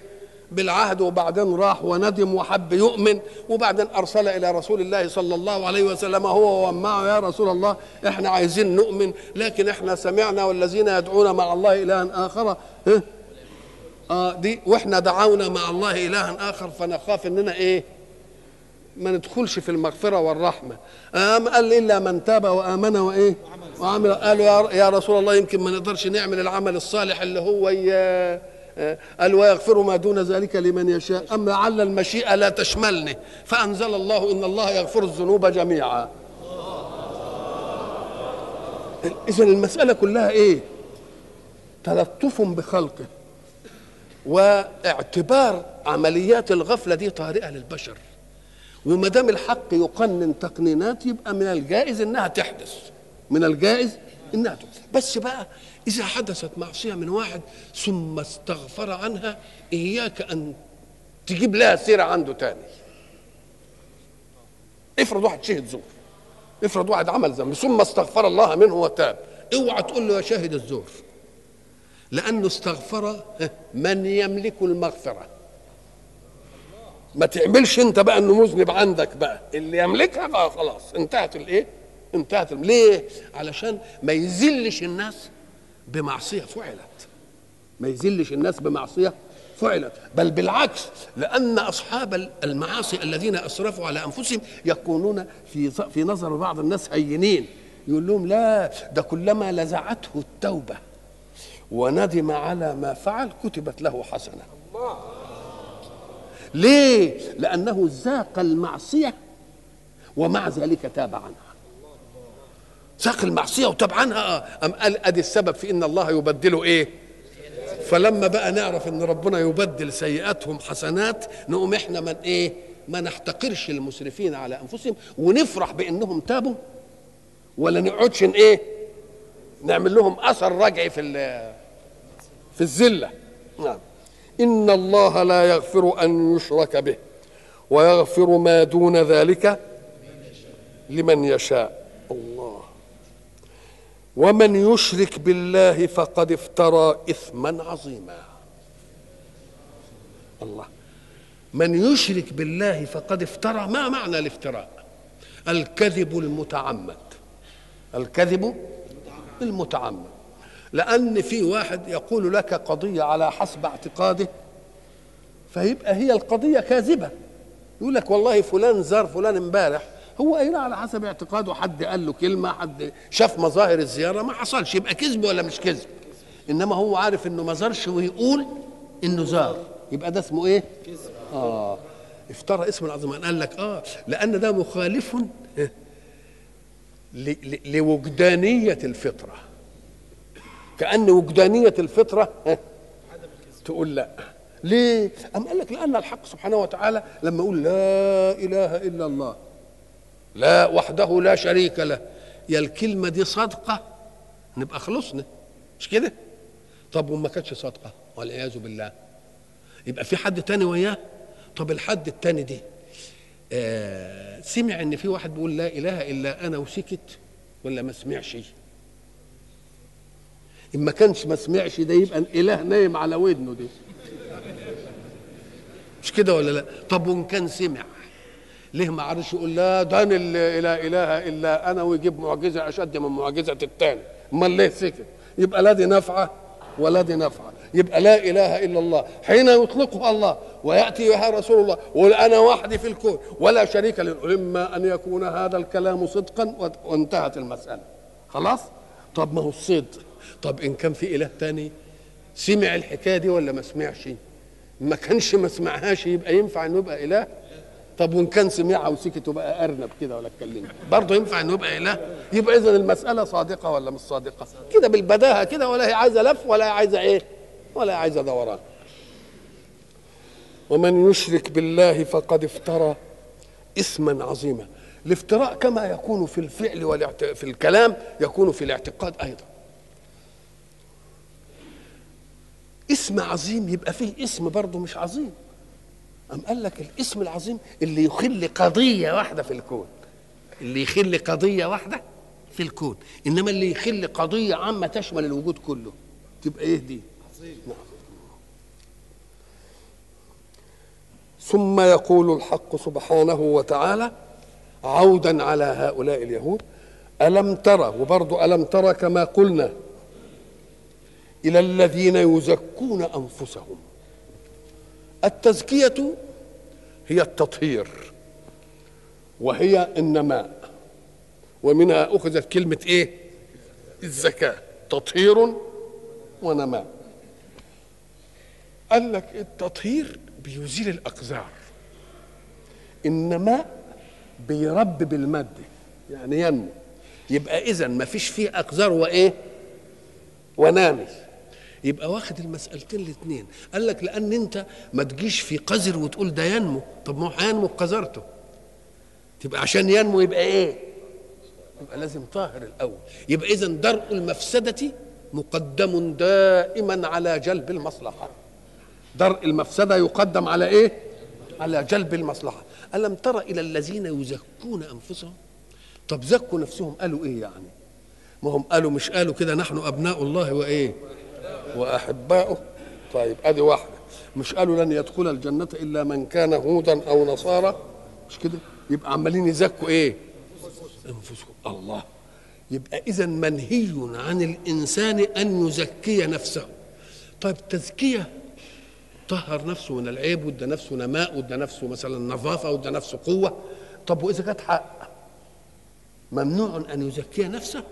بالعهد وبعدين راح وندم وحب يؤمن وبعدين أرسل إلى رسول الله صلى الله عليه وسلم هو ومعه يا رسول الله إحنا عايزين نؤمن لكن إحنا سمعنا والذين يدعون مع الله إلها آخر ها؟ آه دي وإحنا دعونا مع الله إلها آخر فنخاف إننا إيه؟ ما ندخلش في المغفرة والرحمة. أم قال إلا من تاب وآمن وإيه؟ وعمل. قالوا يا- رسول الله يمكن ما نقدرش نعمل العمل الصالح اللي هو ي- قال ويغفر ما دون ذلك لمن يشاء. أما لعل المشيئة لا تشملني. فأنزل الله إن الله يغفر الذنوب جميعا. إذا المسألة كلها إيه؟ تلطف بخلقه. واعتبار عمليات الغفلة دي طارئة للبشر. وما دام الحق يقنن تقنينات يبقى من الجائز إنها تحدث. من الجائز إنها تحدث. بس بقى إذا حدثت معصية من واحد ثم استغفر عنها إياك أن تجيب لها سيرة عنده تاني. افرض واحد شهد زور. افرض واحد عمل ذنب ثم استغفر الله منه وتاب. اوعى تقول له يا شاهد الزور. لأنه استغفر من يملك المغفرة. ما تعملش انت بقى انه مذنب عندك بقى. اللي يملكها بقى خلاص انتهت الايه؟ انتهت ليه؟ علشان ما يذلش الناس بمعصية فعلت. ما يذلش الناس بمعصية فعلت. بل بالعكس لأن أصحاب المعاصي الذين أسرفوا على أنفسهم يكونون في في نظر بعض الناس هينين. يقول لهم لا ده كلما لزعته التوبة. وندم على ما فعل كتبت له حسنة. ليه؟ لأنه ذاق المعصية ومع ذلك تاب عنها. ذاق المعصية وتاب عنها. أم قال أدي السبب في إن الله يبدله إيه؟ فلما بقى نعرف إن ربنا يبدل سيئاتهم حسنات نقوم إحنا من إيه؟ ما نحتقرش المسرفين على أنفسهم ونفرح بإنهم تابوا. ولا نقعدش إيه؟ نعمل لهم أثر رجعي في في الذلة. نعم. إن الله لا يغفر أن يشرك به ويغفر ما دون ذلك لمن يشاء. الله. ومن يشرك بالله فقد افترى إثما عظيما. الله. من يشرك بالله فقد افترى ما معنى الافتراء؟ الكذب المتعمد. الكذب المتعمد. لأن في واحد يقول لك قضية على حسب اعتقاده فيبقى هي القضية كاذبة. يقول لك والله فلان زار فلان امبارح هو قايلها على حسب اعتقاده. حد قال له كلمة حد شاف مظاهر الزيارة ما حصلش يبقى كذب ولا مش كذب. إنما هو عارف إنه ما زارش ويقول إنه زار. يبقى ده اسمه إيه؟ آه. افترى اسم العظيم قال لك آه لأن ده مخالف لوجدانية الفطرة. كأن وجدانية الفطرة. تقول لا. ليه؟ أم قال لك لأن الحق سبحانه وتعالى لما يقول لا إله إلا الله لا وحده لا شريك له. يا الكلمة دي صادقة؟ نبقى خلصنا. مش كده؟ طب وما كانتش صادقة؟ والعياذ بالله. يبقى في حد تاني وياه؟ طب الحد التاني دي آه سمع إن في واحد بيقول لا إله إلا أنا وسكت ولا ما سمعش؟ إن ما كانش ما سمعش ده يبقى الإله نايم على ودنه دي مش كده ولا لا؟ طب وإن كان سمع ليه ما عرفش يقول لا ده اللي لا إله إلا أنا ويجيب معجزة أشد من معجزة الثاني أمال ليه سكت؟ يبقى لا دي نافعه ولا دي نافعه يبقى لا إله إلا الله حين يطلقها الله ويأتي بها رسول الله ويقول أنا وحدي في الكون ولا شريك له. إما أن يكون هذا الكلام صدقا وانتهت المسألة. خلاص؟ طب ما هو الصدق. طب إن كان في إله تاني سمع الحكاية دي ولا ما سمعش؟ ما كانش ما سمعهاش يبقى ينفع إنه يبقى إله؟ طب وإن كان سمعها وسكت وبقى أرنب كده ولا اتكلم. برضه ينفع إنه يبقى إله؟ يبقى اذا المسألة صادقة ولا مش صادقة؟ كده بالبداهة كده ولا هي عايزة لف ولا هي عايزة إيه؟ ولا هي عايزة دوران. ومن يشرك بالله فقد افترى اثما عظيما. الافتراء كما يكون في الفعل والاعت... في الكلام يكون في الاعتقاد أيضا. اسم عظيم يبقى فيه اسم برضه مش عظيم. أم قال لك الاسم العظيم اللي يخل قضية واحدة في الكون. اللي يخل قضية واحدة في الكون. إنما اللي يخل قضية عامة تشمل الوجود كله. تبقى إيه دي؟ نعم. ثم يقول الحق سبحانه وتعالى عودا على هؤلاء اليهود ألم ترى وبرضو ألم ترى كما قلنا إلى الذين يزكون أنفسهم. التزكية هي التطهير وهي النماء ومنها أخذت كلمة إيه؟ الزكاة. تطهير ونماء. قال لك التطهير بيزيل الأقذار. النماء بيربي بالمادة. يعني ينمو. يبقى إذا ما فيش فيه أقذار وإيه؟ ونامي. يبقى واخد المسألتين الاثنين قال لك لأن أنت ما تجيش في قذر وتقول ده ينمو. طب ما هو هينمو بقذرته تبقى عشان ينمو يبقى إيه؟ يبقى لازم طاهر الأول. يبقى إذا درء المفسدة مقدم دائما على جلب المصلحة. درء المفسدة يقدم على إيه؟ على جلب المصلحة. ألم تر إلى الذين يزكون أنفسهم؟ طب زكوا نفسهم. قالوا إيه يعني؟ ما هم قالوا مش قالوا كده نحن أبناء الله وإيه؟ وأحباؤه. طيب أدي واحدة. مش قالوا لن يدخل الجنة إلا من كان هودا أو نصارى؟ مش كده؟ يبقى عمالين يزكوا إيه؟ أنفسهم الله. يبقى إذا منهي عن الإنسان أن يزكي نفسه. طيب تزكية. طهر نفسه من العيب وادى نفسه نماء وادى نفسه مثلا نظافة وادى نفسه قوة. طب وإذا كانت حق. ممنوع أن يزكي نفسه؟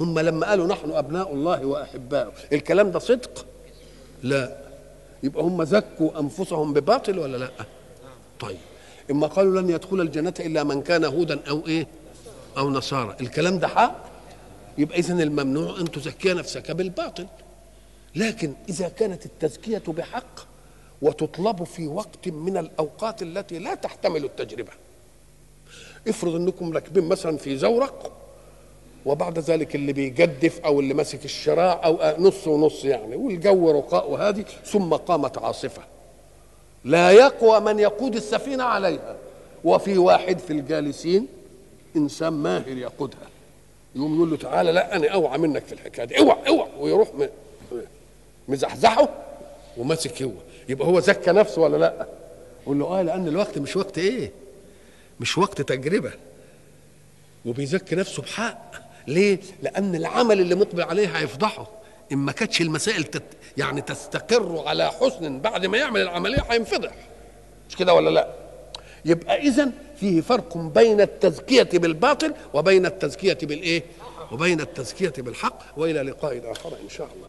هم لما قالوا نحن أبناء الله وأحباؤه الكلام ده صدق؟ لا. يبقى هم زكوا أنفسهم بباطل ولا لا؟ طيب. إما قالوا لن يدخل الجنة إلا من كان هودا أو إيه؟ أو نصارى. الكلام ده حق؟ يبقى إذن الممنوع أن تزكي نفسك بالباطل. لكن إذا كانت التزكية بحق وتطلب في وقت من الأوقات التي لا تحتمل التجربة. افرض أنكم راكبين مثلا في زورق وبعد ذلك اللي بيجدف أو اللي ماسك الشراع أو نص ونص يعني والجو رقاء وهادي ثم قامت عاصفة. لا يقوى من يقود السفينة عليها. وفي واحد في الجالسين إنسان ماهر يقودها. يقوم يقول له تعالى لا أنا أوعى منك في الحكاية دي. أوعى أوعى. ويروح مزحزحه وماسك هو. يبقى هو زكى نفسه ولا لأ؟ يقول له آه لأن الوقت مش وقت إيه؟ مش وقت تجربة. وبيزكي نفسه بحق. ليه؟ لأن العمل اللي مقبل عليه هيفضحه إن ما كانتش المسائل تت يعني تستقر على حسن بعد ما يعمل العملية هينفضح مش كده ولا لأ؟ يبقى إذا فيه فرق بين التزكية بالباطل وبين التزكية بالإيه؟ وبين التزكية بالحق وإلى لقاء آخر إن شاء الله